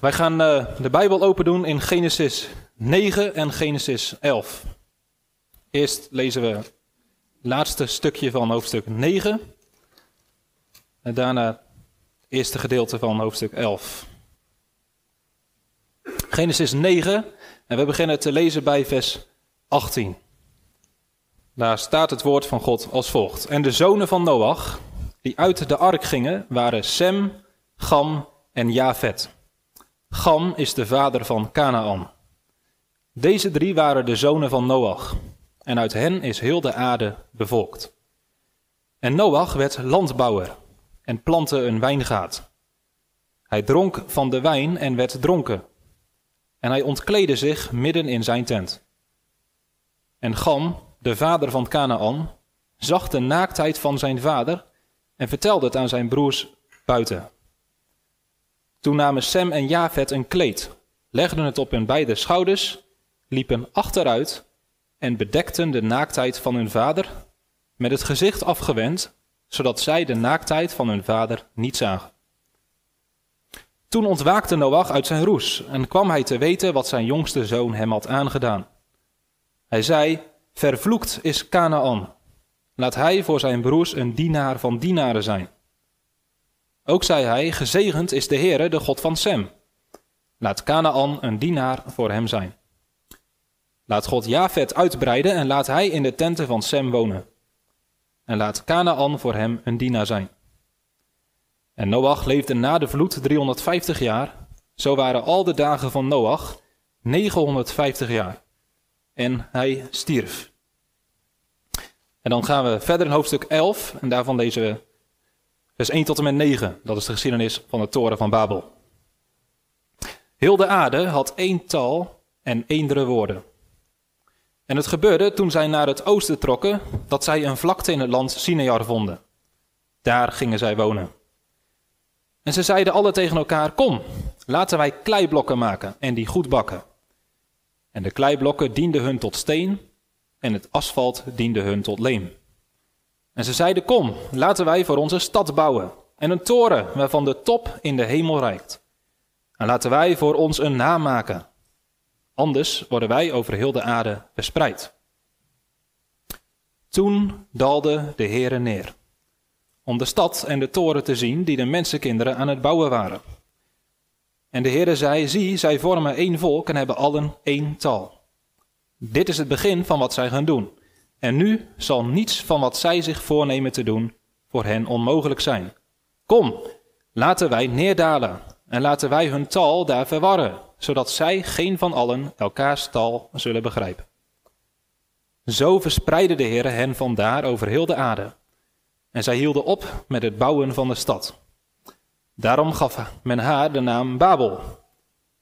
Wij gaan uh, de Bijbel open doen in Genesis 9 en Genesis 11. Eerst lezen we het laatste stukje van hoofdstuk 9. En daarna het eerste gedeelte van hoofdstuk 11. Genesis 9 en we beginnen te lezen bij vers 18. Daar staat het woord van God als volgt. En de zonen van Noach, die uit de ark gingen, waren Sem, Gam en Jafet. Gam is de vader van Canaan. Deze drie waren de zonen van Noach, en uit hen is heel de aarde bevolkt. En Noach werd landbouwer en plantte een wijngaard. Hij dronk van de wijn en werd dronken. En hij ontkleedde zich midden in zijn tent. En Gam, de vader van Canaan, zag de naaktheid van zijn vader en vertelde het aan zijn broers buiten. Toen namen Sem en Jafet een kleed, legden het op hun beide schouders, liepen achteruit en bedekten de naaktheid van hun vader, met het gezicht afgewend, zodat zij de naaktheid van hun vader niet zagen. Toen ontwaakte Noach uit zijn roes en kwam hij te weten wat zijn jongste zoon hem had aangedaan. Hij zei, vervloekt is Canaan. Laat hij voor zijn broers een dienaar van dienaren zijn. Ook zei hij, gezegend is de Heere, de God van Sem. Laat Canaan een dienaar voor hem zijn. Laat God Jafet uitbreiden en laat hij in de tenten van Sem wonen. En laat Canaan voor hem een dienaar zijn. En Noach leefde na de vloed 350 jaar. Zo waren al de dagen van Noach 950 jaar. En hij stierf. En dan gaan we verder in hoofdstuk 11 en daarvan lezen we vers 1 tot en met 9. Dat is de geschiedenis van de toren van Babel. Heel de aarde had één taal en eendere woorden. En het gebeurde toen zij naar het oosten trokken, dat zij een vlakte in het land Sinear vonden. Daar gingen zij wonen. En ze zeiden alle tegen elkaar: Kom, laten wij kleiblokken maken en die goed bakken. En de kleiblokken dienden hun tot steen en het asfalt diende hun tot leem. En ze zeiden: Kom, laten wij voor onze stad bouwen en een toren waarvan de top in de hemel reikt. En laten wij voor ons een naam maken. Anders worden wij over heel de aarde verspreid. Toen daalde de Heere neer, om de stad en de toren te zien die de mensenkinderen aan het bouwen waren. En de Heere zei, zie, zij vormen één volk en hebben allen één taal. Dit is het begin van wat zij gaan doen. En nu zal niets van wat zij zich voornemen te doen voor hen onmogelijk zijn. Kom, laten wij neerdalen en laten wij hun taal daar verwarren, zodat zij geen van allen elkaars taal zullen begrijpen. Zo verspreidde de Heer hen vandaar over heel de aarde. En zij hielden op met het bouwen van de stad. Daarom gaf men haar de naam Babel,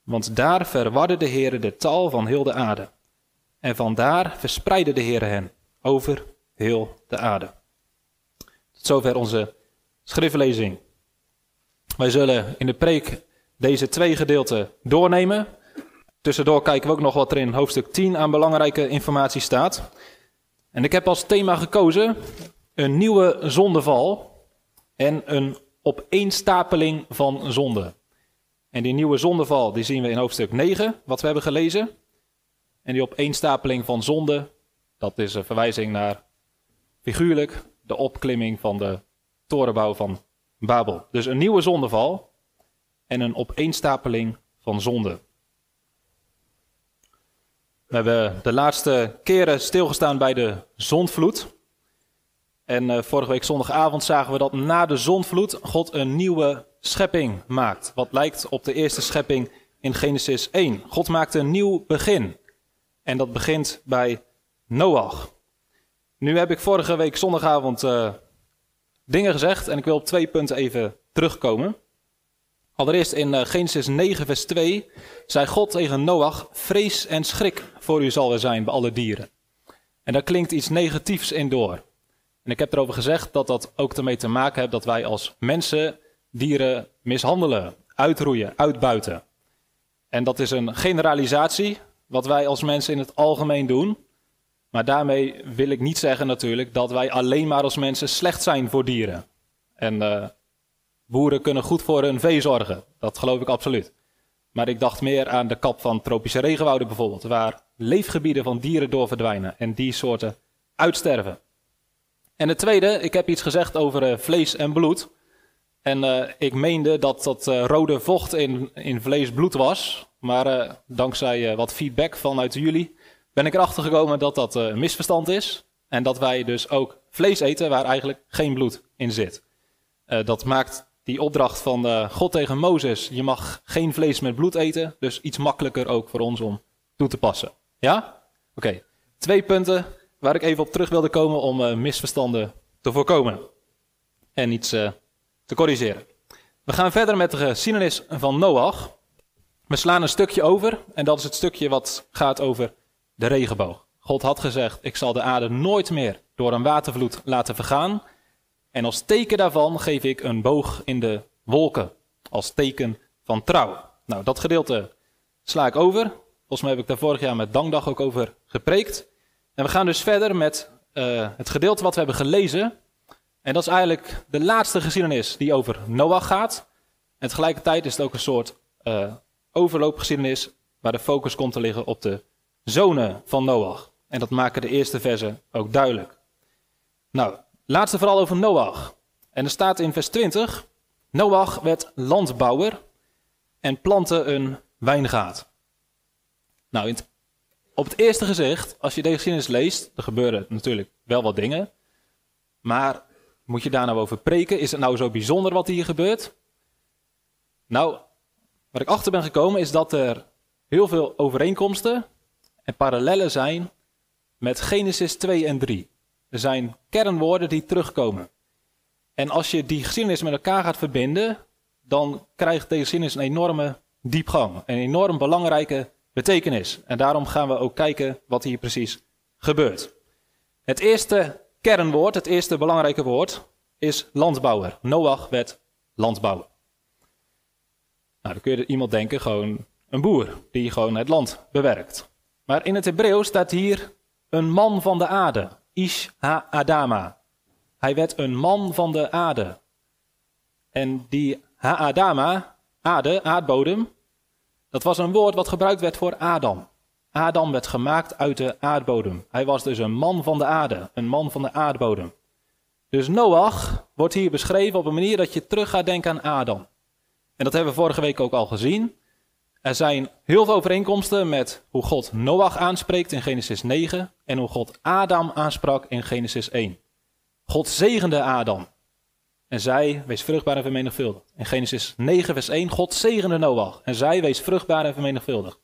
want daar verwarde de Heer de taal van heel de aarde. En vandaar verspreidde de Heer hen over heel de aarde. Tot zover onze schriftlezing. Wij zullen in de preek deze twee gedeelten doornemen. Tussendoor kijken we ook nog wat er in hoofdstuk 10 aan belangrijke informatie staat. En ik heb als thema gekozen een nieuwe zondeval en een opeenstapeling van zonde. En die nieuwe zondeval die zien we in hoofdstuk 9, wat we hebben gelezen. En die opeenstapeling van zonde, dat is een verwijzing naar figuurlijk de opklimming van de torenbouw van Babel. Dus een nieuwe zondeval en een opeenstapeling van zonde. We hebben de laatste keren stilgestaan bij de zondvloed. En uh, vorige week zondagavond zagen we dat na de zondvloed God een nieuwe schepping maakt. Wat lijkt op de eerste schepping in Genesis 1. God maakt een nieuw begin. En dat begint bij Noach. Nu heb ik vorige week zondagavond uh, dingen gezegd en ik wil op twee punten even terugkomen. Allereerst in uh, Genesis 9, vers 2 zei God tegen Noach: Vrees en schrik voor u zal er zijn bij alle dieren. En daar klinkt iets negatiefs in door. En ik heb erover gezegd dat dat ook ermee te maken heeft dat wij als mensen dieren mishandelen, uitroeien, uitbuiten. En dat is een generalisatie, wat wij als mensen in het algemeen doen. Maar daarmee wil ik niet zeggen natuurlijk dat wij alleen maar als mensen slecht zijn voor dieren. En uh, boeren kunnen goed voor hun vee zorgen, dat geloof ik absoluut. Maar ik dacht meer aan de kap van tropische regenwouden bijvoorbeeld, waar leefgebieden van dieren door verdwijnen en die soorten uitsterven. En het tweede, ik heb iets gezegd over uh, vlees en bloed. En uh, ik meende dat dat rode vocht in, in vlees bloed was. Maar dankzij wat feedback vanuit jullie ben ik erachter gekomen dat dat een misverstand is. En dat wij dus ook vlees eten waar eigenlijk geen bloed in zit. dat maakt die opdracht van God tegen Mozes, je mag geen vlees met bloed eten, dus iets makkelijker ook voor ons om toe te passen. Ja? Oké, twee punten waar ik even op terug wilde komen om misverstanden te voorkomen. En iets te corrigeren. We gaan verder met de geschiedenis van Noach. We slaan een stukje over en dat is het stukje wat gaat over de regenboog. God had gezegd, ik zal de aarde nooit meer door een watervloed laten vergaan. En als teken daarvan geef ik een boog in de wolken. Als teken van trouw. Nou, dat gedeelte sla ik over. Volgens mij heb ik daar vorig jaar met Dankdag ook over gepreekt. En we gaan dus verder met uh, het gedeelte wat we hebben gelezen. En dat is eigenlijk de laatste geschiedenis die over Noach gaat. En tegelijkertijd is het ook een soort uh, overloopgeschiedenis waar de focus komt te liggen op de zonen van Noach. En dat maken de eerste versen ook duidelijk. Nou, laatste vooral over Noach. En er staat in vers 20: Noach werd landbouwer en plantte een wijngaard. Nou, op het eerste gezicht, als je deze geschiedenis leest, er gebeuren natuurlijk wel wat dingen. Maar moet je daar nou over preken? Is het nou zo bijzonder wat hier gebeurt? Nou, waar ik achter ben gekomen is dat er heel veel overeenkomsten en parallellen zijn met Genesis 2 en 3. Er zijn kernwoorden die terugkomen. En als je die geschiedenis met elkaar gaat verbinden, dan krijgt deze geschiedenis een enorme diepgang. Een enorm belangrijke betekenis. En daarom gaan we ook kijken wat hier precies gebeurt. Het eerste kernwoord, het eerste belangrijke woord, is landbouwer. Noach werd landbouwer. Nou, dan kun je iemand denken, gewoon een boer die gewoon het land bewerkt. Maar in het Hebreeuws staat hier een man van de aarde. Ish ha-adama. Hij werd een man van de aarde. En die ha-adama, aarde, aardbodem, dat was een woord wat gebruikt werd voor Adam. Adam werd gemaakt uit de aardbodem. Hij was dus een man van de aarde, een man van de aardbodem. Dus Noach wordt hier beschreven op een manier dat je terug gaat denken aan Adam. En dat hebben we vorige week ook al gezien. Er zijn heel veel overeenkomsten met hoe God Noach aanspreekt in Genesis 9 en hoe God Adam aansprak in Genesis 1. God zegende Adam. En zij wees vruchtbaar en vermenigvuldigd. In Genesis 9, vers 1, God zegende Noach. En zij wees vruchtbaar en vermenigvuldigd.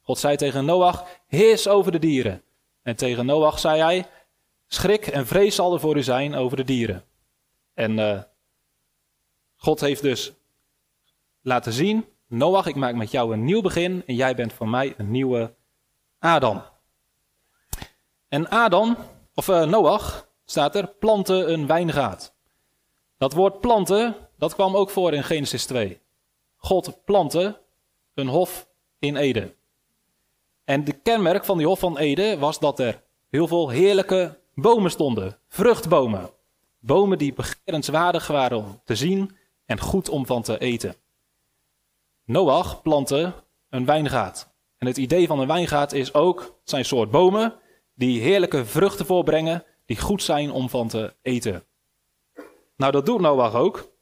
God zei tegen Noach, heers over de dieren. En tegen Noach zei hij, schrik en vrees zal er voor u zijn over de dieren. En uh, God heeft dus laten zien, Noach, ik maak met jou een nieuw begin en jij bent voor mij een nieuwe Adam. En Adam, of uh, Noach, staat er, planten een wijngaard. Dat woord planten, dat kwam ook voor in Genesis 2. God plantte een hof in Eden. En de kenmerk van die hof van Eden was dat er heel veel heerlijke bomen stonden. Vruchtbomen. Bomen die begerenswaardig waren om te zien en goed om van te eten. Noach plantte een wijngaard. En het idee van een wijngaard is ook, het zijn soort bomen die heerlijke vruchten voorbrengen, die goed zijn om van te eten. Nou, dat doet Noach ook.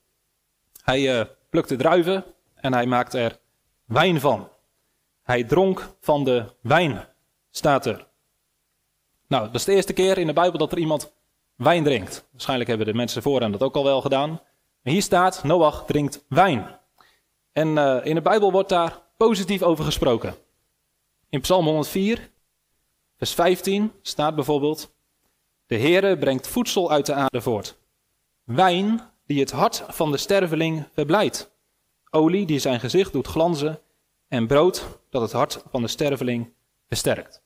Hij uh, plukte druiven en hij maakt er wijn van. Hij dronk van de wijn, staat er. Nou, dat is de eerste keer in de Bijbel dat er iemand wijn drinkt. Waarschijnlijk hebben de mensen vooraan dat ook al wel gedaan. Hier staat, Noach drinkt wijn. En uh, in de Bijbel wordt daar positief over gesproken. In Psalm 104, vers 15 staat bijvoorbeeld: De Heere brengt voedsel uit de aarde voort. Wijn die het hart van de sterveling verblijdt. Olie die zijn gezicht doet glanzen. En brood dat het hart van de sterveling versterkt.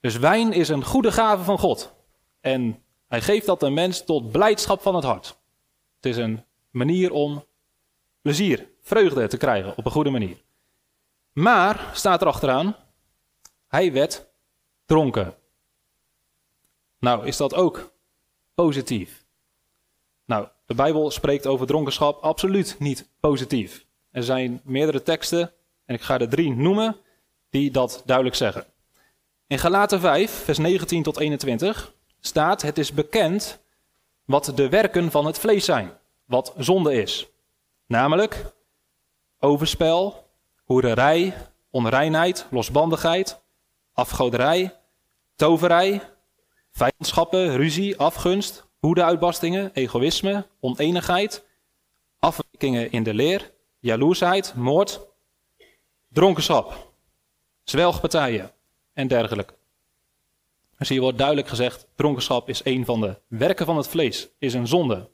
Dus wijn is een goede gave van God. En hij geeft dat een mens tot blijdschap van het hart. Het is een manier om plezier, vreugde te krijgen op een goede manier. Maar, staat er achteraan, hij werd dronken. Nou, is dat ook positief? Nou, de Bijbel spreekt over dronkenschap absoluut niet positief. Er zijn meerdere teksten En ik ga er drie noemen die dat duidelijk zeggen. In Galaten 5, vers 19 tot 21 staat: Het is bekend wat de werken van het vlees zijn, wat zonde is. Namelijk overspel, hoererij, onreinheid, losbandigheid, afgoderij, toverij, vijandschappen, ruzie, afgunst, woedeuitbarstingen, egoïsme, oneenigheid, afwijkingen in de leer, jaloersheid, moord, dronkenschap, zwelgpartijen en dergelijke. Dus hier wordt duidelijk gezegd, dronkenschap is een van de werken van het vlees, is een zonde.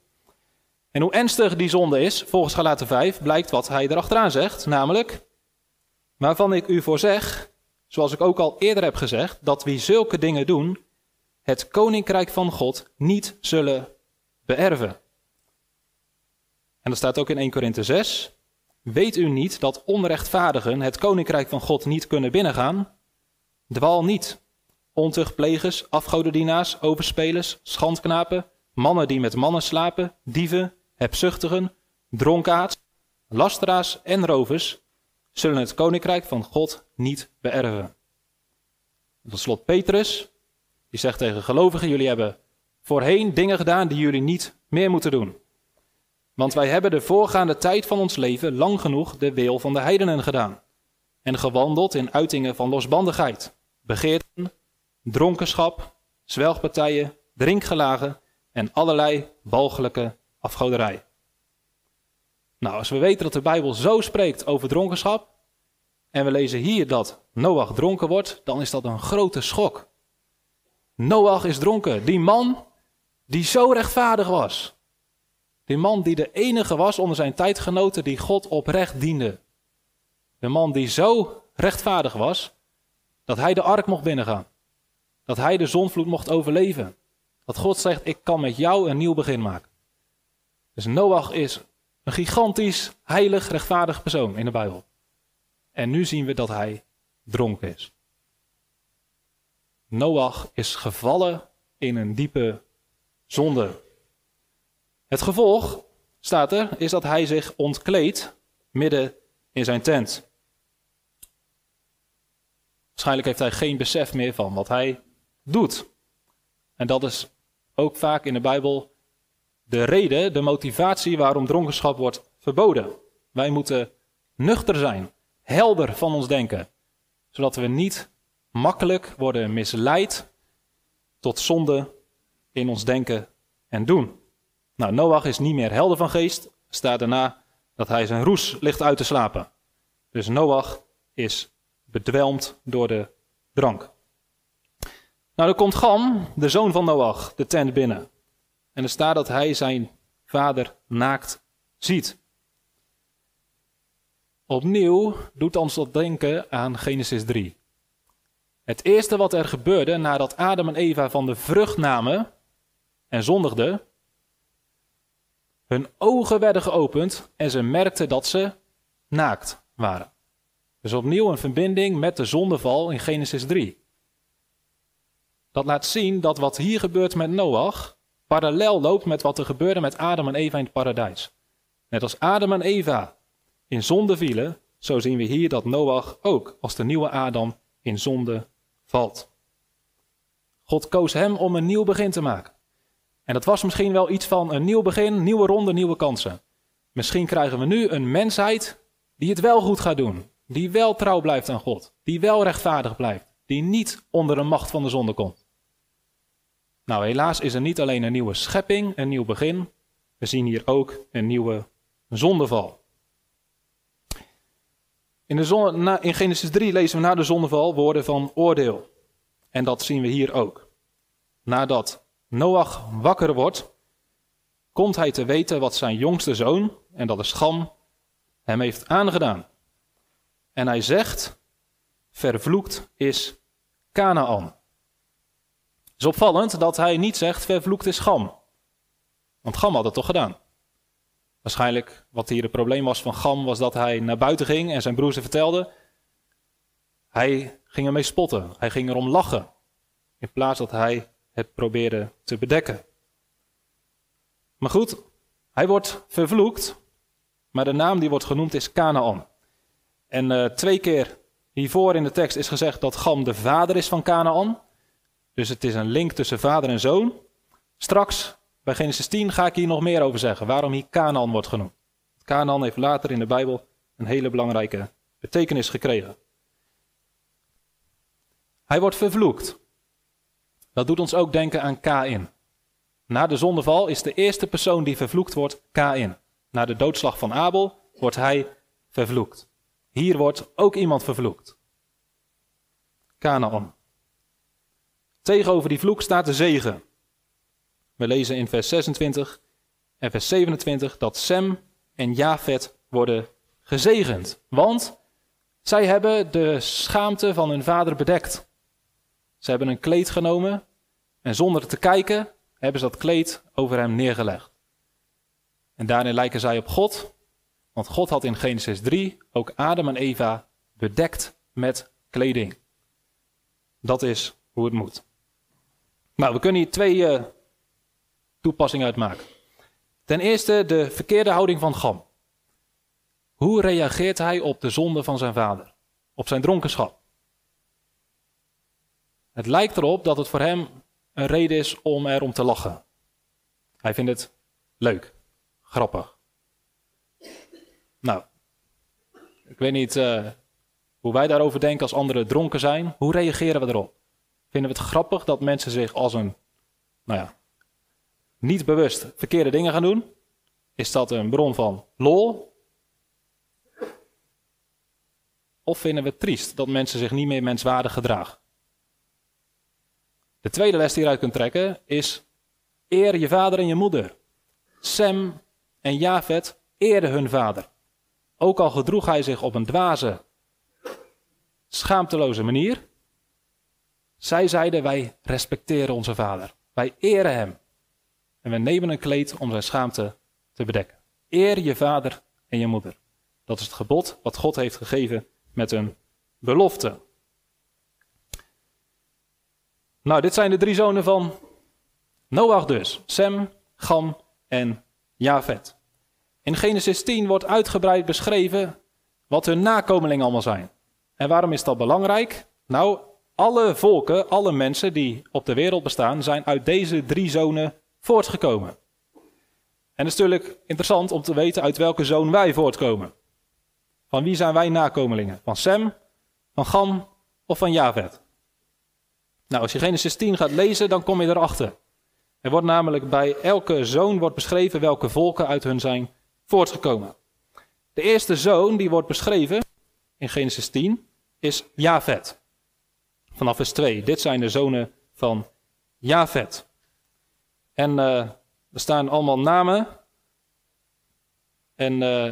En hoe ernstig die zonde is, volgens Galaten 5, blijkt wat hij erachteraan zegt, namelijk, waarvan ik u voor zeg, zoals ik ook al eerder heb gezegd, dat wie zulke dingen doen, het koninkrijk van God niet zullen beërven. En dat staat ook in 1 Korinthe 6. Weet u niet dat onrechtvaardigen het koninkrijk van God niet kunnen binnengaan? Dwaal niet. Ontuchtplegers, afgodendienaars, overspelers, schandknapen, mannen die met mannen slapen, dieven, hebzuchtigen, dronkaards, lasteraars en rovers zullen het koninkrijk van God niet beërven. Tot slot Petrus, die zegt tegen gelovigen: Jullie hebben voorheen dingen gedaan die jullie niet meer moeten doen. Want wij hebben de voorgaande tijd van ons leven lang genoeg de wil van de heidenen gedaan. En gewandeld in uitingen van losbandigheid, begeerten, dronkenschap, zwelgpartijen, drinkgelagen en allerlei walgelijke afgoderij. Nou, als we weten dat de Bijbel zo spreekt over dronkenschap, en we lezen hier dat Noach dronken wordt, dan is dat een grote schok. Noach is dronken. Die man die zo rechtvaardig was. Die man die de enige was onder zijn tijdgenoten die God oprecht diende. De man die zo rechtvaardig was dat hij de ark mocht binnengaan. Dat hij de zonvloed mocht overleven. Dat God zegt, ik kan met jou een nieuw begin maken. Dus Noach is een gigantisch, heilig, rechtvaardig persoon in de Bijbel. En nu zien we dat hij dronken is. Noach is gevallen in een diepe zonde. Het gevolg, staat er, is dat hij zich ontkleedt midden in zijn tent. Waarschijnlijk heeft hij geen besef meer van wat hij doet. En dat is ook vaak in de Bijbel de reden, de motivatie waarom dronkenschap wordt verboden. Wij moeten nuchter zijn, helder van ons denken, zodat we niet makkelijk worden misleid tot zonde in ons denken en doen. Nou, Noach is niet meer helder van geest, staat daarna dat hij zijn roes ligt uit te slapen. Dus Noach is bedwelmd door de drank. Nou, dan komt Gam, de zoon van Noach, de tent binnen. En er staat dat hij zijn vader naakt ziet. Opnieuw doet ons dat denken aan Genesis 3. Het eerste wat er gebeurde nadat Adam en Eva van de vrucht namen en zondigden, hun ogen werden geopend en ze merkten dat ze naakt waren. Dus opnieuw een verbinding met de zondeval in Genesis 3. Dat laat zien dat wat hier gebeurt met Noach parallel loopt met wat er gebeurde met Adam en Eva in het paradijs. Net als Adam en Eva in zonde vielen, zo zien we hier dat Noach ook als de nieuwe Adam in zonde valt. God koos hem om een nieuw begin te maken. En dat was misschien wel iets van een nieuw begin, nieuwe ronde, nieuwe kansen. Misschien krijgen we nu een mensheid die het wel goed gaat doen. Die wel trouw blijft aan God. Die wel rechtvaardig blijft. Die niet onder de macht van de zonde komt. Nou, helaas is er niet alleen een nieuwe schepping, een nieuw begin. We zien hier ook een nieuwe zondeval. In, de in Genesis 3 lezen we na de zondeval woorden van oordeel. En dat zien we hier ook. Nadat Noach wakker wordt, komt hij te weten wat zijn jongste zoon, en dat is Gam, hem heeft aangedaan. En hij zegt, vervloekt is Canaan. Is opvallend dat hij niet zegt, vervloekt is Gam. Want Gam had het toch gedaan. Waarschijnlijk wat hier het probleem was van Gam was dat hij naar buiten ging en zijn broers vertelde. Hij ging ermee spotten. Hij ging erom lachen. In plaats dat hij het probeerde te bedekken. Maar goed, hij wordt vervloekt. Maar de naam die wordt genoemd is Canaan. En uh, twee keer hiervoor in de tekst is gezegd dat Gam de vader is van Canaan. Dus het is een link tussen vader en zoon. Straks, bij Genesis 10, ga ik hier nog meer over zeggen. Waarom hier Canaan wordt genoemd. Canaan heeft later in de Bijbel een hele belangrijke betekenis gekregen. Hij wordt vervloekt. Dat doet ons ook denken aan Kain. Na de zondeval is de eerste persoon die vervloekt wordt Kain. Na de doodslag van Abel wordt hij vervloekt. Hier wordt ook iemand vervloekt. Canaan. Tegenover die vloek staat de zegen. We lezen in vers 26 en vers 27 dat Sem en Jafet worden gezegend. Want zij hebben de schaamte van hun vader bedekt. Ze hebben een kleed genomen en zonder te kijken hebben ze dat kleed over hem neergelegd. En daarin lijken zij op God, want God had in Genesis 3 ook Adam en Eva bedekt met kleding. Dat is hoe het moet. Nou, we kunnen hier twee uh, toepassingen uitmaken. Ten eerste de verkeerde houding van Gam. Hoe reageert hij op de zonde van zijn vader? Op zijn dronkenschap? Het lijkt erop dat het voor hem een reden is om erom te lachen. Hij vindt het leuk, grappig. Nou, ik weet niet uh, hoe wij daarover denken als anderen dronken zijn. Hoe reageren we erop? Vinden we het grappig dat mensen zich als een, nou ja, niet bewust verkeerde dingen gaan doen? Is dat een bron van lol? Of vinden we het triest dat mensen zich niet meer menswaardig gedragen? De tweede les die je eruit kunt trekken is: eer je vader en je moeder. Sem en Jafet eerden hun vader. Ook al gedroeg hij zich op een dwaze, schaamteloze manier. Zij zeiden: Wij respecteren onze vader. Wij eren hem. En we nemen een kleed om zijn schaamte te bedekken. Eer je vader en je moeder. Dat is het gebod wat God heeft gegeven met een belofte. Nou, dit zijn de drie zonen van Noach dus. Sem, Gam en Javet. In Genesis 10 wordt uitgebreid beschreven wat hun nakomelingen allemaal zijn. En waarom is dat belangrijk? Nou, alle volken, alle mensen die op de wereld bestaan, zijn uit deze drie zonen voortgekomen. En het is natuurlijk interessant om te weten uit welke zoon wij voortkomen. Van wie zijn wij nakomelingen? Van Sem, van Gam of van Javet? Nou, als je Genesis 10 gaat lezen, dan kom je erachter. Er wordt namelijk bij elke zoon wordt beschreven welke volken uit hun zijn voortgekomen. De eerste zoon die wordt beschreven in Genesis 10 is Javet. Vanaf vers 2. Dit zijn de zonen van Javet. En uh, er staan allemaal namen. En uh,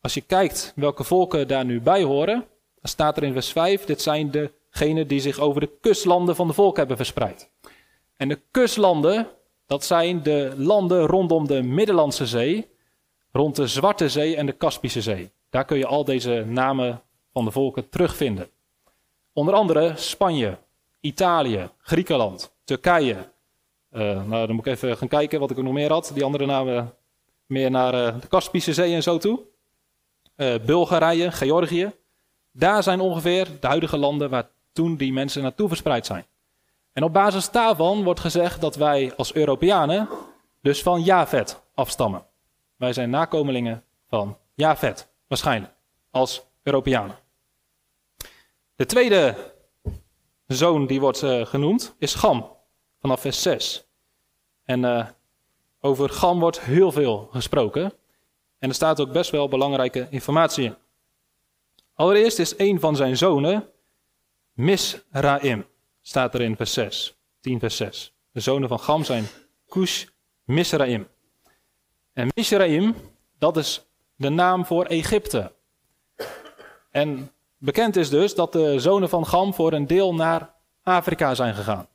als je kijkt welke volken daar nu bij horen, dan staat er in vers 5: dit zijn degenen die zich over de kustlanden van de volk hebben verspreid. En de kustlanden, dat zijn de landen rondom de Middellandse Zee, rond de Zwarte Zee en de Kaspische Zee. Daar kun je al deze namen van de volken terugvinden. Onder andere Spanje, Italië, Griekenland, Turkije. Uh, nou, dan moet ik even gaan kijken wat ik er nog meer had. Die andere namen meer naar uh, de Kaspische Zee en zo toe. Uh, Bulgarije, Georgië. Daar zijn ongeveer de huidige landen waar toen die mensen naartoe verspreid zijn. En op basis daarvan wordt gezegd dat wij als Europeanen dus van Javet afstammen. Wij zijn nakomelingen van Javet, waarschijnlijk, als Europeanen. De tweede zoon die wordt uh, genoemd is Gam, vanaf vers 6. En uh, over Gam wordt heel veel gesproken. En er staat ook best wel belangrijke informatie in. Allereerst is een van zijn zonen Misraim, staat er in vers 6, 10 vers 6. De zonen van Gam zijn Cush, Misraim. En Misraim, dat is de naam voor Egypte. En bekend is dus dat de zonen van Gam voor een deel naar Afrika zijn gegaan.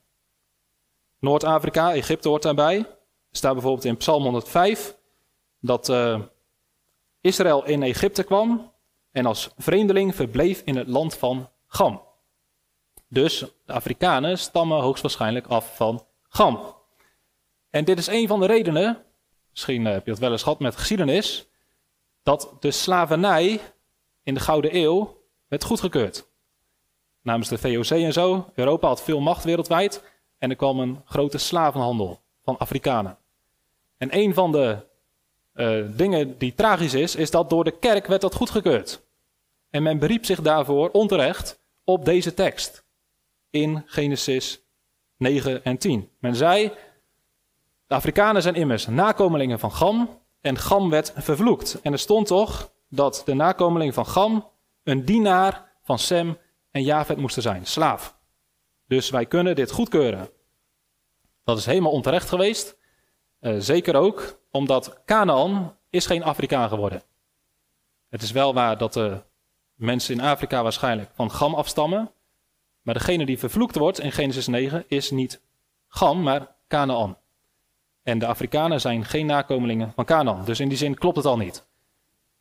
Noord-Afrika, Egypte hoort daarbij. Er staat bijvoorbeeld in Psalm 105 dat uh, Israël in Egypte kwam en als vreemdeling verbleef in het land van Gam. Dus de Afrikanen stammen hoogstwaarschijnlijk af van Gam. En dit is een van de redenen, misschien heb je het wel eens gehad met geschiedenis, dat de slavernij in de Gouden Eeuw werd goedgekeurd. Namens de VOC en zo. Europa had veel macht wereldwijd. En er kwam een grote slavenhandel van Afrikanen. En een van de uh, dingen die tragisch is, is dat door de kerk werd dat goedgekeurd. En men beriep zich daarvoor onterecht op deze tekst in Genesis 9 en 10. Men zei, de Afrikanen zijn immers nakomelingen van Gam en Gam werd vervloekt. En er stond toch dat de nakomelingen van Gam een dienaar van Sem en Javet moesten zijn, slaaf. Dus wij kunnen dit goedkeuren. Dat is helemaal onterecht geweest. Uh, zeker ook omdat Canaan is geen Afrikaan geworden. Het is wel waar dat de mensen in Afrika waarschijnlijk van Gam afstammen. Maar degene die vervloekt wordt in Genesis 9 is niet Gam, maar Canaan. En de Afrikanen zijn geen nakomelingen van Canaan. Dus in die zin klopt het al niet.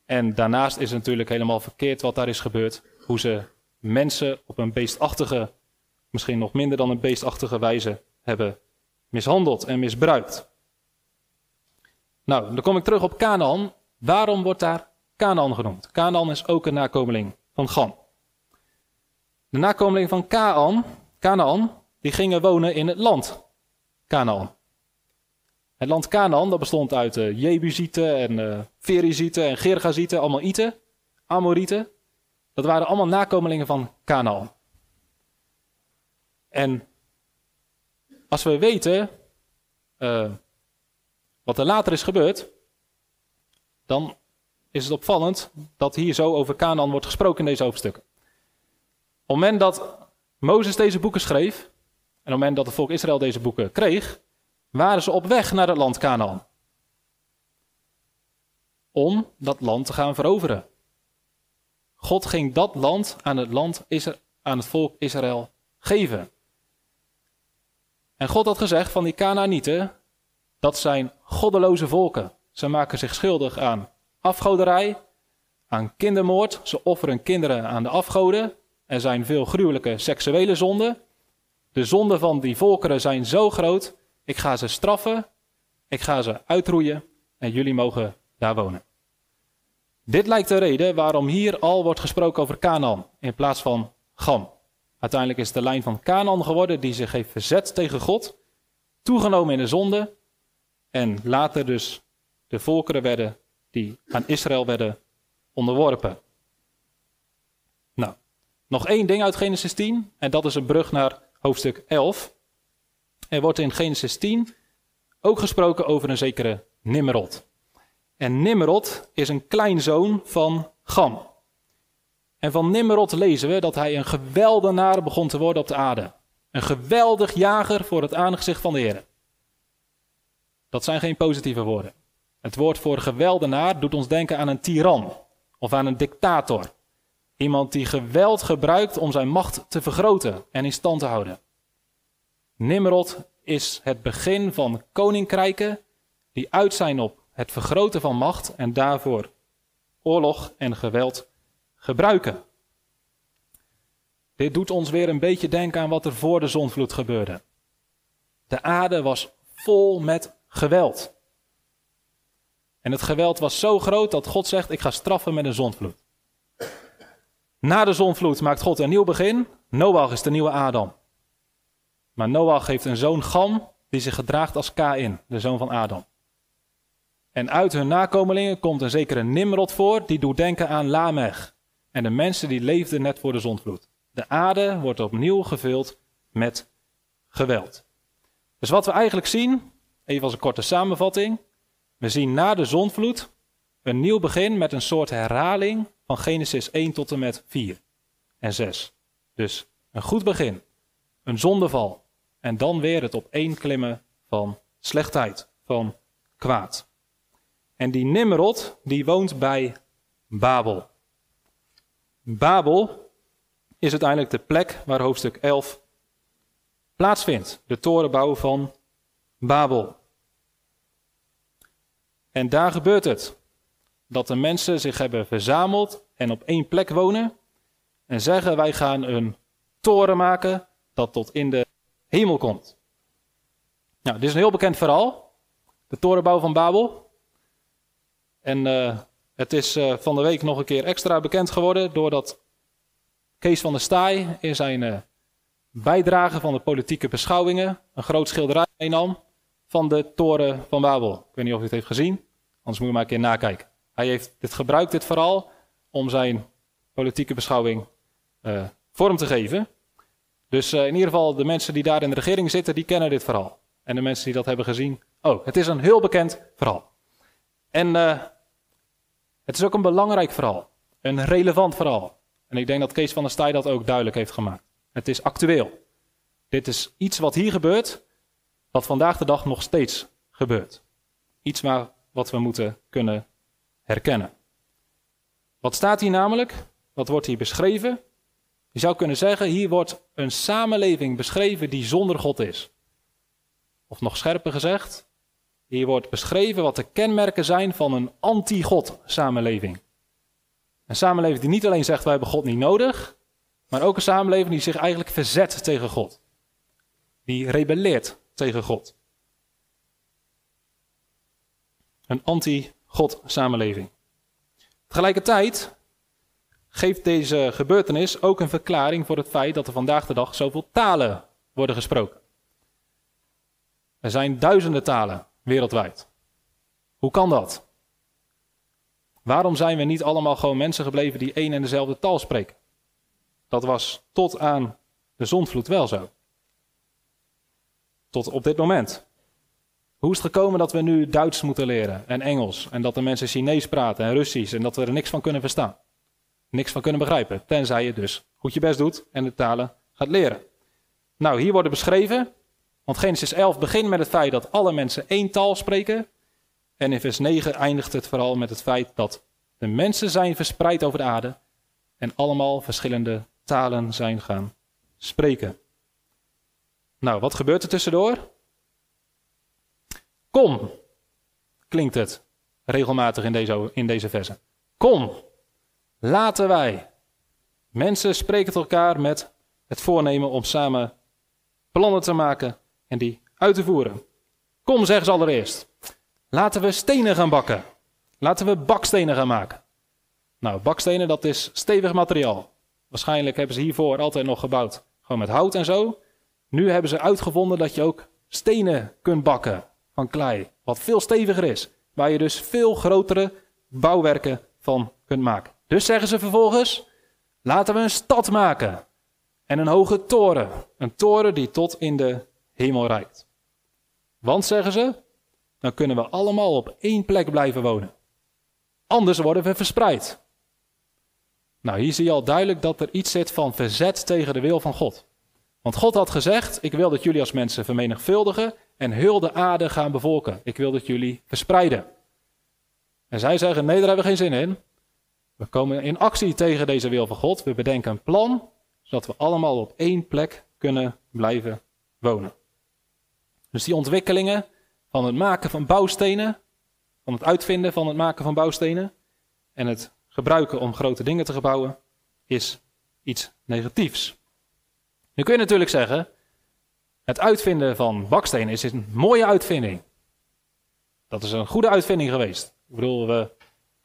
En daarnaast is het natuurlijk helemaal verkeerd wat daar is gebeurd. Hoe ze mensen op een beestachtige, misschien nog minder dan een beestachtige wijze hebben mishandeld en misbruikt. Nou, dan kom ik terug op Canaan. Waarom wordt daar Canaan genoemd? Canaan is ook een nakomeling van Gam. De nakomeling van Kaan, Canaan, die gingen wonen in het land Canaan. Het land Canaan, dat bestond uit uh, Jebusieten en uh, Ferizieten en Gergazieten, allemaal Iten, Amorieten. Dat waren allemaal nakomelingen van Canaan. En als we weten uh, wat er later is gebeurd, dan is het opvallend dat hier zo over Canaan wordt gesproken in deze hoofdstukken. Op het moment dat Mozes deze boeken schreef, en op het moment dat het volk Israël deze boeken kreeg, waren ze op weg naar het land Canaan. Om dat land te gaan veroveren. God ging dat land aan het, land, aan het volk Israël geven. En God had gezegd van die Canaanieten, dat zijn goddeloze volken. Ze maken zich schuldig aan afgoderij, aan kindermoord. Ze offeren kinderen aan de afgoden. Er zijn veel gruwelijke seksuele zonden. De zonden van die volkeren zijn zo groot. Ik ga ze straffen. Ik ga ze uitroeien. En jullie mogen daar wonen. Dit lijkt de reden waarom hier al wordt gesproken over Canaan in plaats van Gam. Uiteindelijk is de lijn van Canaan geworden die zich heeft verzet tegen God, toegenomen in de zonde en later dus de volkeren werden die aan Israël werden onderworpen. Nou, nog één ding uit Genesis 10 en dat is een brug naar hoofdstuk 11. Er wordt in Genesis 10 ook gesproken over een zekere Nimrod. En Nimrod is een kleinzoon van Gam. En van Nimrod lezen we dat hij een geweldenaar begon te worden op de aarde. Een geweldig jager voor het aangezicht van de Heer. Dat zijn geen positieve woorden. Het woord voor geweldenaar doet ons denken aan een tiran of aan een dictator. Iemand die geweld gebruikt om zijn macht te vergroten en in stand te houden. Nimrod is het begin van koninkrijken die uit zijn op het vergroten van macht en daarvoor oorlog en geweld gebruiken. Dit doet ons weer een beetje denken aan wat er voor de zonvloed gebeurde. De aarde was vol met geweld. En het geweld was zo groot dat God zegt: Ik ga straffen met een zonvloed. Na de zonvloed maakt God een nieuw begin. Noach is de nieuwe Adam. Maar Noach heeft een zoon Gam die zich gedraagt als Kain, de zoon van Adam. En uit hun nakomelingen komt een zekere Nimrod voor, die doet denken aan Lamech. En de mensen die leefden net voor de zondvloed. De aarde wordt opnieuw gevuld met geweld. Dus wat we eigenlijk zien, even als een korte samenvatting. We zien na de zondvloed een nieuw begin met een soort herhaling van Genesis 1 tot en met 4 en 6. Dus een goed begin, een zondeval en dan weer het op één klimmen van slechtheid, van kwaad. En die Nimrod, die woont bij Babel. Babel is uiteindelijk de plek waar hoofdstuk 11 plaatsvindt. De torenbouw van Babel. En daar gebeurt het. Dat de mensen zich hebben verzameld en op één plek wonen. En zeggen wij gaan een toren maken dat tot in de hemel komt. Nou, dit is een heel bekend verhaal. De torenbouw van Babel. En uh, Het is uh, van de week nog een keer extra bekend geworden doordat Kees van der Staaij in zijn uh, bijdrage van de politieke beschouwingen een groot schilderij meenam van de toren van Babel. Ik weet niet of u het heeft gezien, anders moet je maar een keer nakijken. Hij heeft dit gebruikt, dit vooral, om zijn politieke beschouwing vorm te geven. Dus uh, in ieder geval de mensen die daar in de regering zitten, die kennen dit verhaal. En de mensen die dat hebben gezien, oh, het is een heel bekend verhaal. En uh, het is ook een belangrijk verhaal, een relevant verhaal. En ik denk dat Kees van der Staaij dat ook duidelijk heeft gemaakt. Het is actueel. Dit is iets wat hier gebeurt, wat vandaag de dag nog steeds gebeurt. Iets waar, wat we moeten kunnen herkennen. Wat staat hier namelijk? Wat wordt hier beschreven? Je zou kunnen zeggen, hier wordt een samenleving beschreven die zonder God is. Of nog scherper gezegd, hier wordt beschreven wat de kenmerken zijn van een anti-God samenleving. Een samenleving die niet alleen zegt wij hebben God niet nodig, maar ook een samenleving die zich eigenlijk verzet tegen God. Die rebelleert tegen God. Een anti-God samenleving. Tegelijkertijd geeft deze gebeurtenis ook een verklaring voor het feit dat er vandaag de dag zoveel talen worden gesproken. Er zijn duizenden talen wereldwijd. Hoe kan dat? Waarom zijn we niet allemaal gewoon mensen gebleven die één en dezelfde taal spreken? Dat was tot aan de zondvloed wel zo. Tot op dit moment. Hoe is het gekomen dat we nu Duits moeten leren en Engels en dat de mensen Chinees praten en Russisch en dat we er niks van kunnen verstaan? Niks van kunnen begrijpen, tenzij je dus goed je best doet en de talen gaat leren. Nou, hier worden beschreven, want Genesis 11 begint met het feit dat alle mensen één taal spreken. En in vers 9 eindigt het vooral met het feit dat de mensen zijn verspreid over de aarde en allemaal verschillende talen zijn gaan spreken. Nou, wat gebeurt er tussendoor? Kom, klinkt het regelmatig in deze, in deze versen. Kom, laten wij. Mensen spreken tot elkaar met het voornemen om samen plannen te maken en die uit te voeren. Kom, zeggen ze allereerst. Laten we stenen gaan bakken. Laten we bakstenen gaan maken. Nou, bakstenen, dat is stevig materiaal. Waarschijnlijk hebben ze hiervoor altijd nog gebouwd. Gewoon met hout en zo. Nu hebben ze uitgevonden dat je ook stenen kunt bakken van klei. Wat veel steviger is. Waar je dus veel grotere bouwwerken van kunt maken. Dus zeggen ze vervolgens: laten we een stad maken. En een hoge toren. Een toren die tot in de hemel reikt. Want zeggen ze, dan kunnen we allemaal op één plek blijven wonen. Anders worden we verspreid. Nou, hier zie je al duidelijk dat er iets zit van verzet tegen de wil van God. Want God had gezegd: Ik wil dat jullie als mensen vermenigvuldigen en heel de aarde gaan bevolken. Ik wil dat jullie verspreiden. En zij zeggen: Nee, daar hebben we geen zin in. We komen in actie tegen deze wil van God. We bedenken een plan, zodat we allemaal op één plek kunnen blijven wonen. Dus die ontwikkelingen van het maken van bouwstenen, van het uitvinden van het maken van bouwstenen en het gebruiken om grote dingen te gebouwen, is iets negatiefs. Nu kun je natuurlijk zeggen, het uitvinden van bakstenen is een mooie uitvinding. Dat is een goede uitvinding geweest. Ik bedoel, we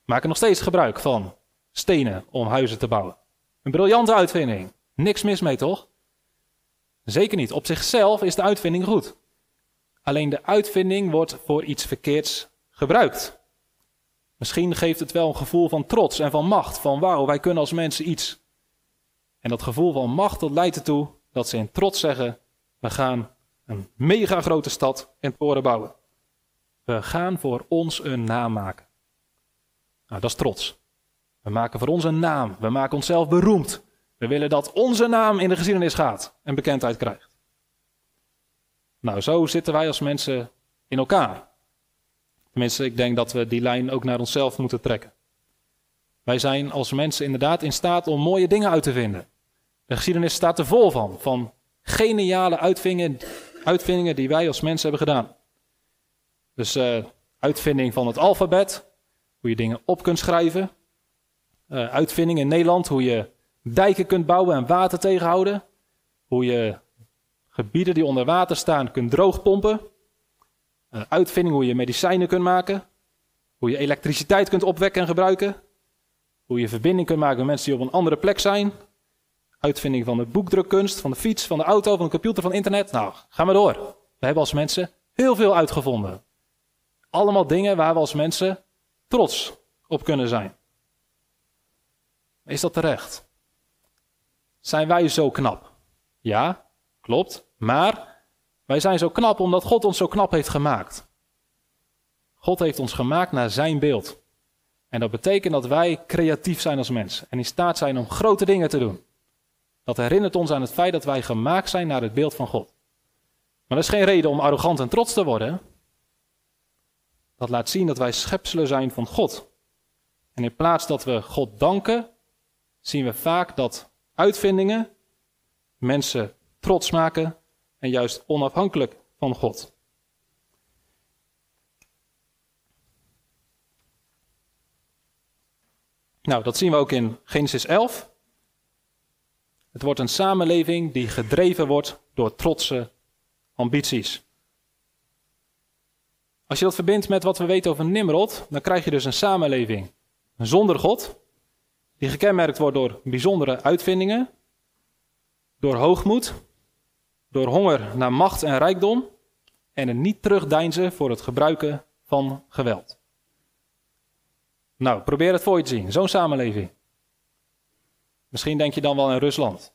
maken nog steeds gebruik van stenen om huizen te bouwen. Een briljante uitvinding. Niks mis mee, toch? Zeker niet. Op zichzelf is de uitvinding goed. Alleen de uitvinding wordt voor iets verkeerds gebruikt. Misschien geeft het wel een gevoel van trots en van macht. Van wauw, wij kunnen als mensen iets. En dat gevoel van macht dat leidt ertoe dat ze in trots zeggen: we gaan een mega grote stad en toren bouwen. We gaan voor ons een naam maken. Nou, dat is trots. We maken voor ons een naam. We maken onszelf beroemd. We willen dat onze naam in de geschiedenis gaat en bekendheid krijgt. Nou, zo zitten wij als mensen in elkaar. Tenminste, ik denk dat we die lijn ook naar onszelf moeten trekken. Wij zijn als mensen inderdaad in staat om mooie dingen uit te vinden. De geschiedenis staat er vol van, van geniale uitvindingen, uitvindingen die wij als mensen hebben gedaan. Dus uh, uitvinding van het alfabet, hoe je dingen op kunt schrijven. Uh, uitvinding in Nederland, hoe je dijken kunt bouwen en water tegenhouden. Hoe je gebieden die onder water staan kunt droogpompen. Een uitvinding hoe je medicijnen kunt maken. Hoe je elektriciteit kunt opwekken en gebruiken. Hoe je verbinding kunt maken met mensen die op een andere plek zijn. Uitvinding van de boekdrukkunst, van de fiets, van de auto, van de computer, van internet. Nou, ga maar door. We hebben als mensen heel veel uitgevonden. Allemaal dingen waar we als mensen trots op kunnen zijn. Is dat terecht? Zijn wij zo knap? Ja, klopt. Maar wij zijn zo knap omdat God ons zo knap heeft gemaakt. God heeft ons gemaakt naar zijn beeld. En dat betekent dat wij creatief zijn als mens en in staat zijn om grote dingen te doen. Dat herinnert ons aan het feit dat wij gemaakt zijn naar het beeld van God. Maar dat is geen reden om arrogant en trots te worden. Dat laat zien dat wij schepselen zijn van God. En in plaats dat we God danken, zien we vaak dat uitvindingen mensen trots maken en juist onafhankelijk van God. Nou, dat zien we ook in Genesis 11. Het wordt een samenleving die gedreven wordt door trotse ambities. Als je dat verbindt met wat we weten over Nimrod, dan krijg je dus een samenleving zonder God, die gekenmerkt wordt door bijzondere uitvindingen, door hoogmoed, door honger naar macht en rijkdom en een niet terugdeinzen voor het gebruiken van geweld. Nou, probeer het voor je te zien, zo'n samenleving. Misschien denk je dan wel aan Rusland,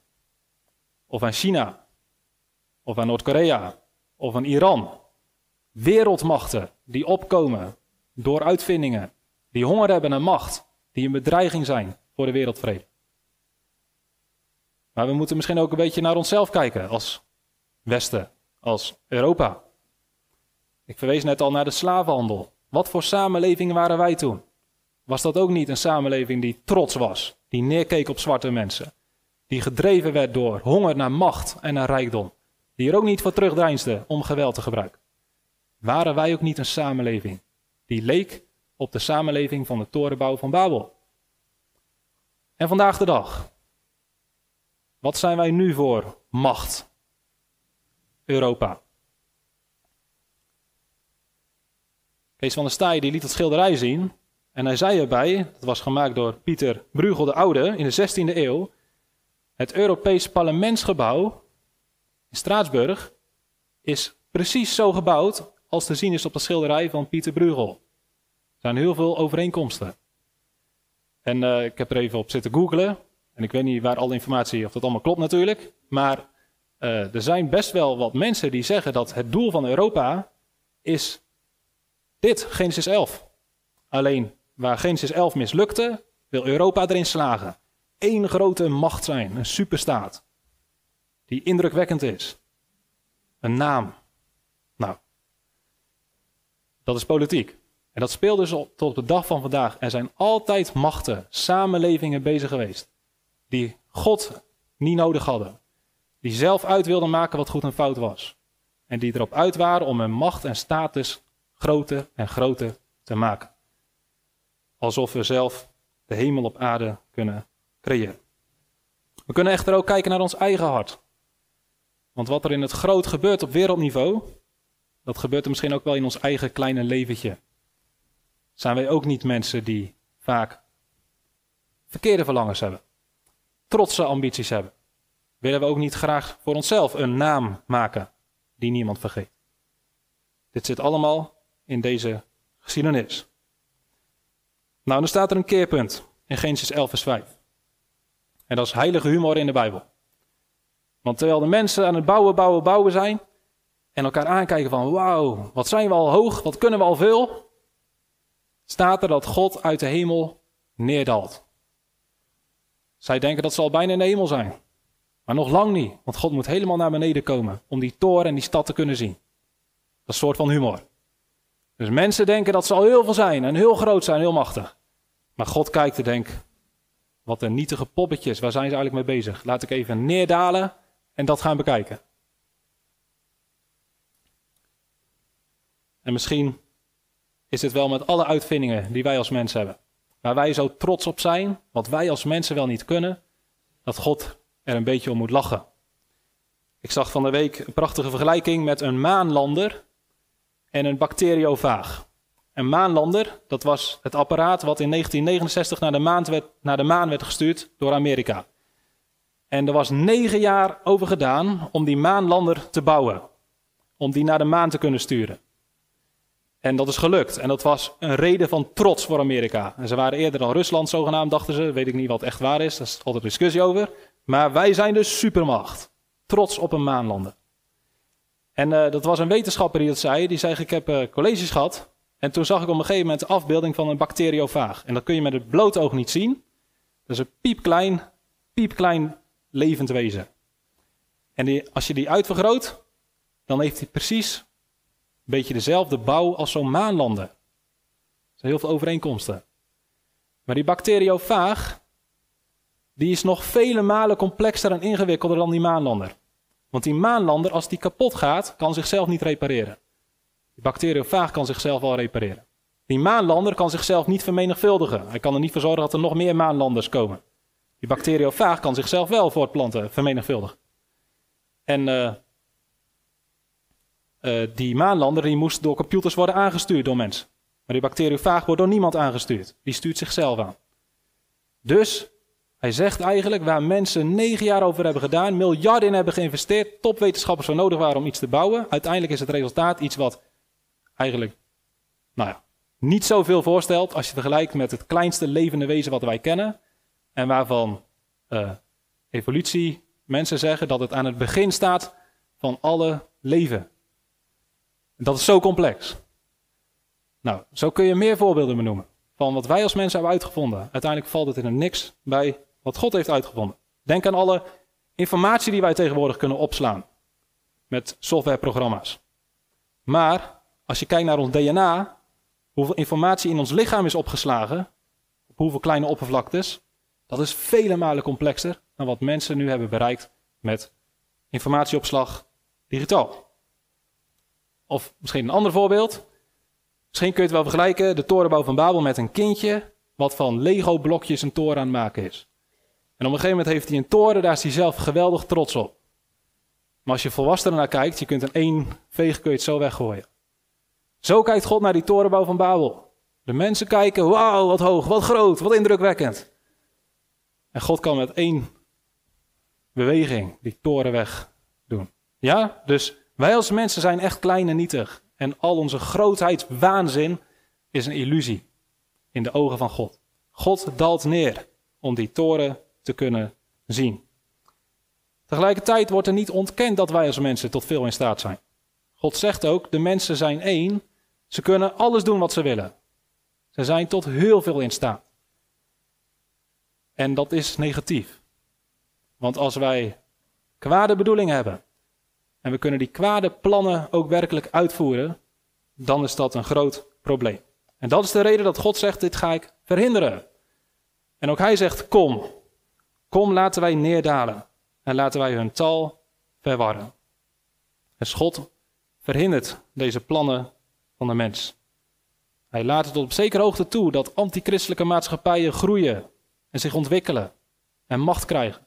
of aan China, of aan Noord-Korea, of aan Iran. Wereldmachten die opkomen door uitvindingen, die honger hebben naar macht, die een bedreiging zijn voor de wereldvrede. Maar we moeten misschien ook een beetje naar onszelf kijken als Westen, als Europa. Ik verwees net al naar de slavenhandel. Wat voor samenleving waren wij toen? Was dat ook niet een samenleving die trots was, die neerkeek op zwarte mensen, die gedreven werd door honger naar macht en naar rijkdom, die er ook niet voor terugdeinsde om geweld te gebruiken? Waren wij ook niet een samenleving die leek op de samenleving van de torenbouw van Babel? En vandaag de dag, wat zijn wij nu voor macht? Europa. Kees van der Staaij die liet het schilderij zien en hij zei erbij, dat was gemaakt door Pieter Bruegel de Oude in de 16e eeuw, het Europees Parlementsgebouw in Straatsburg is precies zo gebouwd als te zien is op de schilderij van Pieter Bruegel. Er zijn heel veel overeenkomsten. En uh, ik heb er even op zitten googlen. En ik weet niet waar alle informatie, of dat allemaal klopt natuurlijk. Maar uh, er zijn best wel wat mensen die zeggen dat het doel van Europa is dit, Genesis 11. Alleen waar Genesis 11 mislukte, wil Europa erin slagen. Eén grote macht zijn, een superstaat. Die indrukwekkend is. Een naam. Nou, dat is politiek. En dat speelt dus tot op de dag van vandaag. Er zijn altijd machten, samenlevingen bezig geweest. Die God niet nodig hadden. Die zelf uit wilden maken wat goed en fout was. En die erop uit waren om hun macht en status groter en groter te maken. Alsof we zelf de hemel op aarde kunnen creëren. We kunnen echter ook kijken naar ons eigen hart. Want wat er in het groot gebeurt op wereldniveau, dat gebeurt er misschien ook wel in ons eigen kleine leventje. Zijn wij ook niet mensen die vaak verkeerde verlangens hebben, trotse ambities hebben? Willen we ook niet graag voor onszelf een naam maken die niemand vergeet? Dit zit allemaal in deze geschiedenis. Nou, dan staat er een keerpunt in Genesis 11, vers 5. En dat is heilige humor in de Bijbel. Want terwijl de mensen aan het bouwen, bouwen, bouwen zijn, en elkaar aankijken van wauw, wat zijn we al hoog, wat kunnen we al veel, staat er dat God uit de hemel neerdaalt. Zij denken dat ze al bijna in de hemel zijn. Maar nog lang niet, want God moet helemaal naar beneden komen om die toren en die stad te kunnen zien. Dat is een soort van humor. Dus mensen denken dat ze al heel veel zijn en heel groot zijn, heel machtig. Maar God kijkt en denkt, wat een nietige poppetjes, waar zijn ze eigenlijk mee bezig? Laat ik even neerdalen en dat gaan bekijken. En misschien is dit wel met alle uitvindingen die wij als mensen hebben. Waar wij zo trots op zijn, wat wij als mensen wel niet kunnen, dat God er een beetje om moet lachen. Ik zag van de week een prachtige vergelijking met een maanlander en een bacteriovaag. Een maanlander, dat was het apparaat wat in 1969 naar de, maan werd, naar de maan werd gestuurd door Amerika. En er was negen jaar over gedaan om die maanlander te bouwen. Om die naar de maan te kunnen sturen. En dat is gelukt. En dat was een reden van trots voor Amerika. En ze waren eerder dan Rusland zogenaamd, dachten ze. Weet ik niet wat echt waar is, daar is altijd discussie over. Maar wij zijn de supermacht. Trots op een maanlander. En uh, dat was een wetenschapper die dat zei. Die zei, ik heb uh, colleges gehad. En toen zag ik op een gegeven moment de afbeelding van een bacteriofaag. En dat kun je met het blote oog niet zien. Dat is een piepklein, piepklein levend wezen. En die, als je die uitvergroot, dan heeft hij precies beetje dezelfde bouw als zo'n maanlander. Er zijn heel veel overeenkomsten. Maar die bacteriofaag, die is nog vele malen complexer en ingewikkelder dan die maanlander. Want die maanlander, als die kapot gaat, kan zichzelf niet repareren. Die bacteriofaag kan zichzelf wel repareren. Die maanlander kan zichzelf niet vermenigvuldigen. Hij kan er niet voor zorgen dat er nog meer maanlanders komen. Die bacteriofaag kan zichzelf wel voortplanten, vermenigvuldigen. En uh, uh, die maanlander die moest door computers worden aangestuurd door mensen. Maar die bacteriofaag wordt door niemand aangestuurd. Die stuurt zichzelf aan. Dus hij zegt eigenlijk waar mensen negen jaar over hebben gedaan, miljarden in hebben geïnvesteerd, topwetenschappers voor nodig waren om iets te bouwen. Uiteindelijk is het resultaat iets wat eigenlijk, nou ja, niet zoveel voorstelt als je vergelijkt met het kleinste levende wezen wat wij kennen. En waarvan uh, evolutie mensen zeggen dat het aan het begin staat van alle leven. Dat is zo complex. Nou, zo kun je meer voorbeelden benoemen. Van wat wij als mensen hebben uitgevonden. Uiteindelijk valt het in een niks bij wat God heeft uitgevonden. Denk aan alle informatie die wij tegenwoordig kunnen opslaan. Met softwareprogramma's. Maar als je kijkt naar ons DNA, hoeveel informatie in ons lichaam is opgeslagen, op hoeveel kleine oppervlaktes, dat is vele malen complexer dan wat mensen nu hebben bereikt met informatieopslag digitaal. Of misschien een ander voorbeeld. Misschien kun je het wel vergelijken, de torenbouw van Babel met een kindje wat van Lego-blokjes een toren aan het maken is. En op een gegeven moment heeft hij een toren, daar is hij zelf geweldig trots op. Maar als je volwassenen naar kijkt, je kunt in één veeg kun je het zo weggooien. Zo kijkt God naar die torenbouw van Babel. De mensen kijken, wauw, wat hoog, wat groot, wat indrukwekkend. En God kan met één beweging die toren weg doen. Ja, dus wij als mensen zijn echt klein en nietig. En al onze grootheid, waanzin, is een illusie in de ogen van God. God daalt neer om die toren te kunnen zien. Tegelijkertijd wordt er niet ontkend dat wij als mensen tot veel in staat zijn. God zegt ook, de mensen zijn één, ze kunnen alles doen wat ze willen. Ze zijn tot heel veel in staat. En dat is negatief. Want als wij kwade bedoelingen hebben en we kunnen die kwade plannen ook werkelijk uitvoeren, dan is dat een groot probleem. En dat is de reden dat God zegt: Dit ga ik verhinderen. En ook hij zegt: Kom, kom, laten wij neerdalen en laten wij hun tal verwarren. En God verhindert deze plannen van de mens. Hij laat het op zekere hoogte toe dat antichristelijke maatschappijen groeien en zich ontwikkelen en macht krijgen.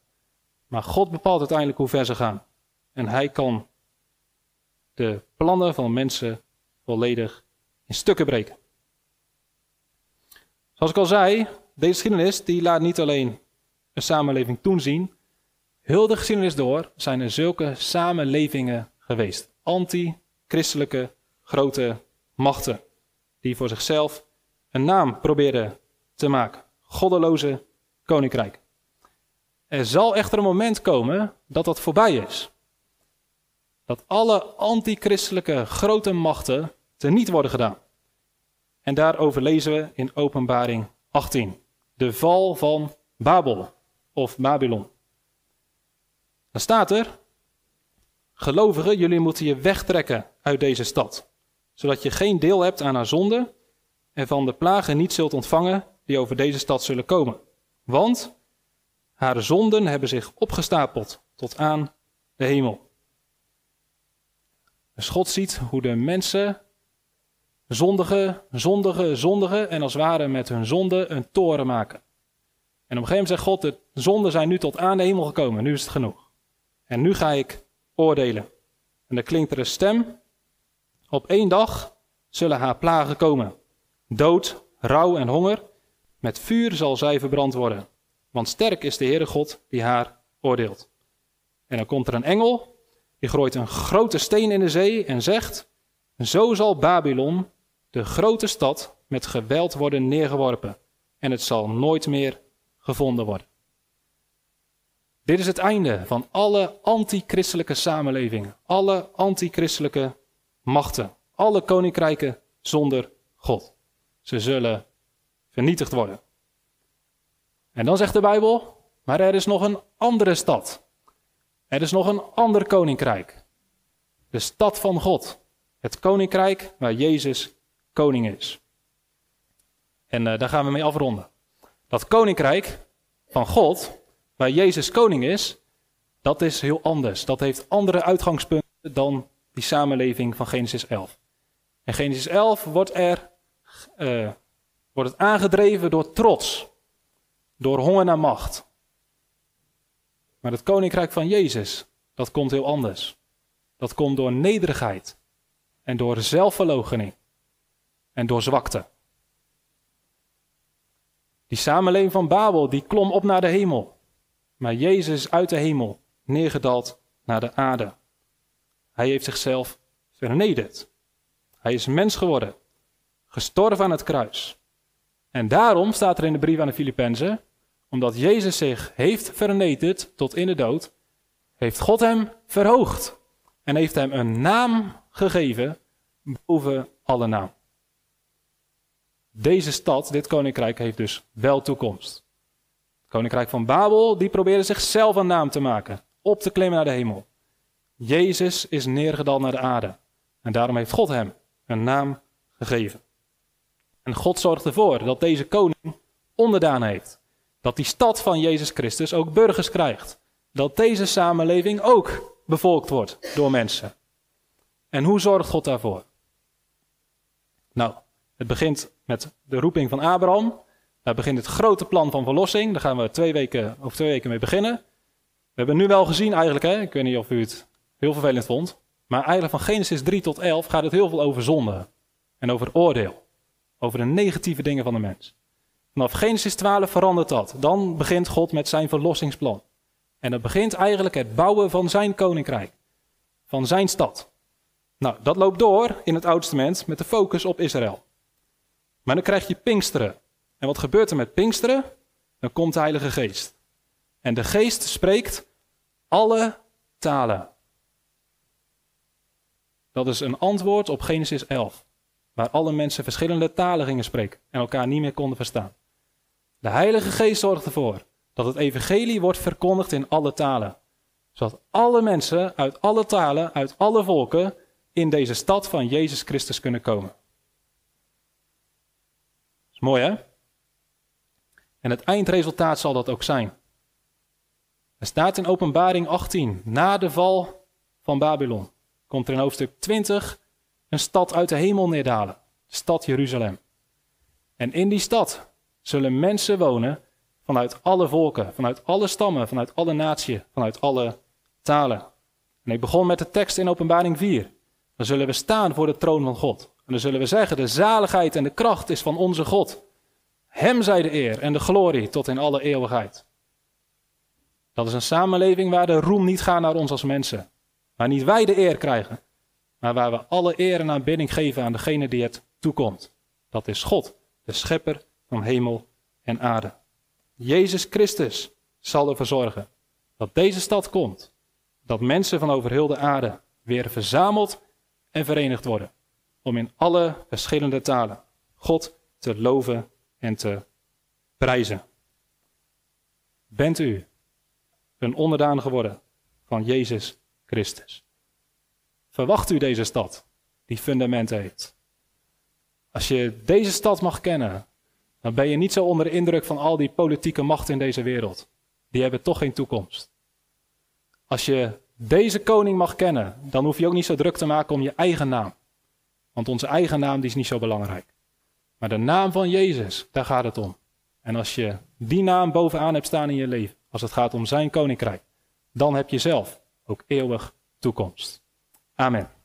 Maar God bepaalt uiteindelijk hoe ver ze gaan. En hij kan de plannen van mensen volledig in stukken breken. Zoals ik al zei, deze geschiedenis die laat niet alleen een samenleving toen zien. Heel de geschiedenis door zijn er zulke samenlevingen geweest. Anti-christelijke grote machten. Die voor zichzelf een naam probeerden te maken. Goddeloze koninkrijk. Er zal echter een moment komen dat dat voorbij is. Dat alle antichristelijke grote machten teniet worden gedaan. En daarover lezen we in Openbaring 18. De val van Babel of Babylon. Dan staat er: Gelovigen, jullie moeten je wegtrekken uit deze stad, zodat je geen deel hebt aan haar zonde en van de plagen niet zult ontvangen die over deze stad zullen komen. Want haar zonden hebben zich opgestapeld tot aan de hemel. Dus God ziet hoe de mensen zondigen, zondigen, zondigen en als het ware met hun zonde een toren maken. En op een gegeven moment zegt God, de zonden zijn nu tot aan de hemel gekomen, nu is het genoeg. En nu ga ik oordelen. En dan klinkt er een stem, op één dag zullen haar plagen komen. Dood, rouw en honger, met vuur zal zij verbrand worden. Want sterk is de Heere God die haar oordeelt. En dan komt er een engel, die gooit een grote steen in de zee en zegt: Zo zal Babylon, de grote stad, met geweld worden neergeworpen. En het zal nooit meer gevonden worden. Dit is het einde van alle antichristelijke samenlevingen, alle antichristelijke machten, alle koninkrijken zonder God. Ze zullen vernietigd worden. En dan zegt de Bijbel, maar er is nog een andere stad. Er is nog een ander koninkrijk. De stad van God. Het koninkrijk waar Jezus koning is. En uh, daar gaan we mee afronden. Dat koninkrijk van God, waar Jezus koning is, dat is heel anders. Dat heeft andere uitgangspunten dan die samenleving van Genesis 11. In Genesis 11 wordt, er, uh, wordt het aangedreven door trots, door honger naar macht. Maar het koninkrijk van Jezus, dat komt heel anders. Dat komt door nederigheid en door zelfverloochening en door zwakte. Die samenleving van Babel, die klom op naar de hemel. Maar Jezus uit de hemel neergedaald naar de aarde. Hij heeft zichzelf vernederd. Hij is mens geworden, gestorven aan het kruis. En daarom staat er in de brief aan de Filippenzen, omdat Jezus zich heeft vernederd tot in de dood, heeft God hem verhoogd en heeft hem een naam gegeven boven alle naam. Deze stad, dit koninkrijk, heeft dus wel toekomst. Het koninkrijk van Babel, die probeerde zichzelf een naam te maken, op te klimmen naar de hemel. Jezus is neergedaald naar de aarde. En daarom heeft God hem een naam gegeven. En God zorgt ervoor dat deze koning onderdaan heeft. Dat die stad van Jezus Christus ook burgers krijgt. Dat deze samenleving ook bevolkt wordt door mensen. En hoe zorgt God daarvoor? Nou, het begint met de roeping van Abraham. Daar begint het grote plan van verlossing. Daar gaan we twee weken, over twee weken mee beginnen. We hebben nu wel gezien eigenlijk, hè? ik weet niet of u het heel vervelend vond. Maar eigenlijk van Genesis 3 tot 11 gaat het heel veel over zonde. En over oordeel. Over de negatieve dingen van de mens. Vanaf Genesis 12 verandert dat. Dan begint God met zijn verlossingsplan. En dat begint eigenlijk het bouwen van zijn koninkrijk. Van zijn stad. Nou, dat loopt door in het Oude Testament met de focus op Israël. Maar dan krijg je Pinksteren. En wat gebeurt er met Pinksteren? Dan komt de Heilige Geest. En de Geest spreekt alle talen. Dat is een antwoord op Genesis 11, waar alle mensen verschillende talen gingen spreken en elkaar niet meer konden verstaan. De Heilige Geest zorgt ervoor dat het evangelie wordt verkondigd in alle talen, zodat alle mensen uit alle talen, uit alle volken in deze stad van Jezus Christus kunnen komen. Is mooi hè? En het eindresultaat zal dat ook zijn. Er staat in Openbaring 18, na de val van Babylon, komt er in hoofdstuk 20 een stad uit de hemel neerdalen, de stad Jeruzalem. En in die stad zullen mensen wonen vanuit alle volken, vanuit alle stammen, vanuit alle naties, vanuit alle talen. En ik begon met de tekst in Openbaring 4. Dan zullen we staan voor de troon van God. En dan zullen we zeggen, de zaligheid en de kracht is van onze God. Hem zij de eer en de glorie tot in alle eeuwigheid. Dat is een samenleving waar de roem niet gaat naar ons als mensen. Waar niet wij de eer krijgen, maar waar we alle eer en aanbidding geven aan degene die het toekomt. Dat is God, de schepper van hemel en aarde. Jezus Christus zal ervoor zorgen dat deze stad komt. Dat mensen van over heel de aarde weer verzameld en verenigd worden. Om in alle verschillende talen God te loven en te prijzen. Bent u een onderdaan geworden van Jezus Christus? Verwacht u deze stad die fundamenten heeft? Als je deze stad mag kennen, dan ben je niet zo onder de indruk van al die politieke machten in deze wereld. Die hebben toch geen toekomst. Als je deze koning mag kennen, dan hoef je ook niet zo druk te maken om je eigen naam. Want onze eigen naam die is niet zo belangrijk. Maar de naam van Jezus, daar gaat het om. En als je die naam bovenaan hebt staan in je leven, als het gaat om zijn koninkrijk, dan heb je zelf ook eeuwig toekomst. Amen.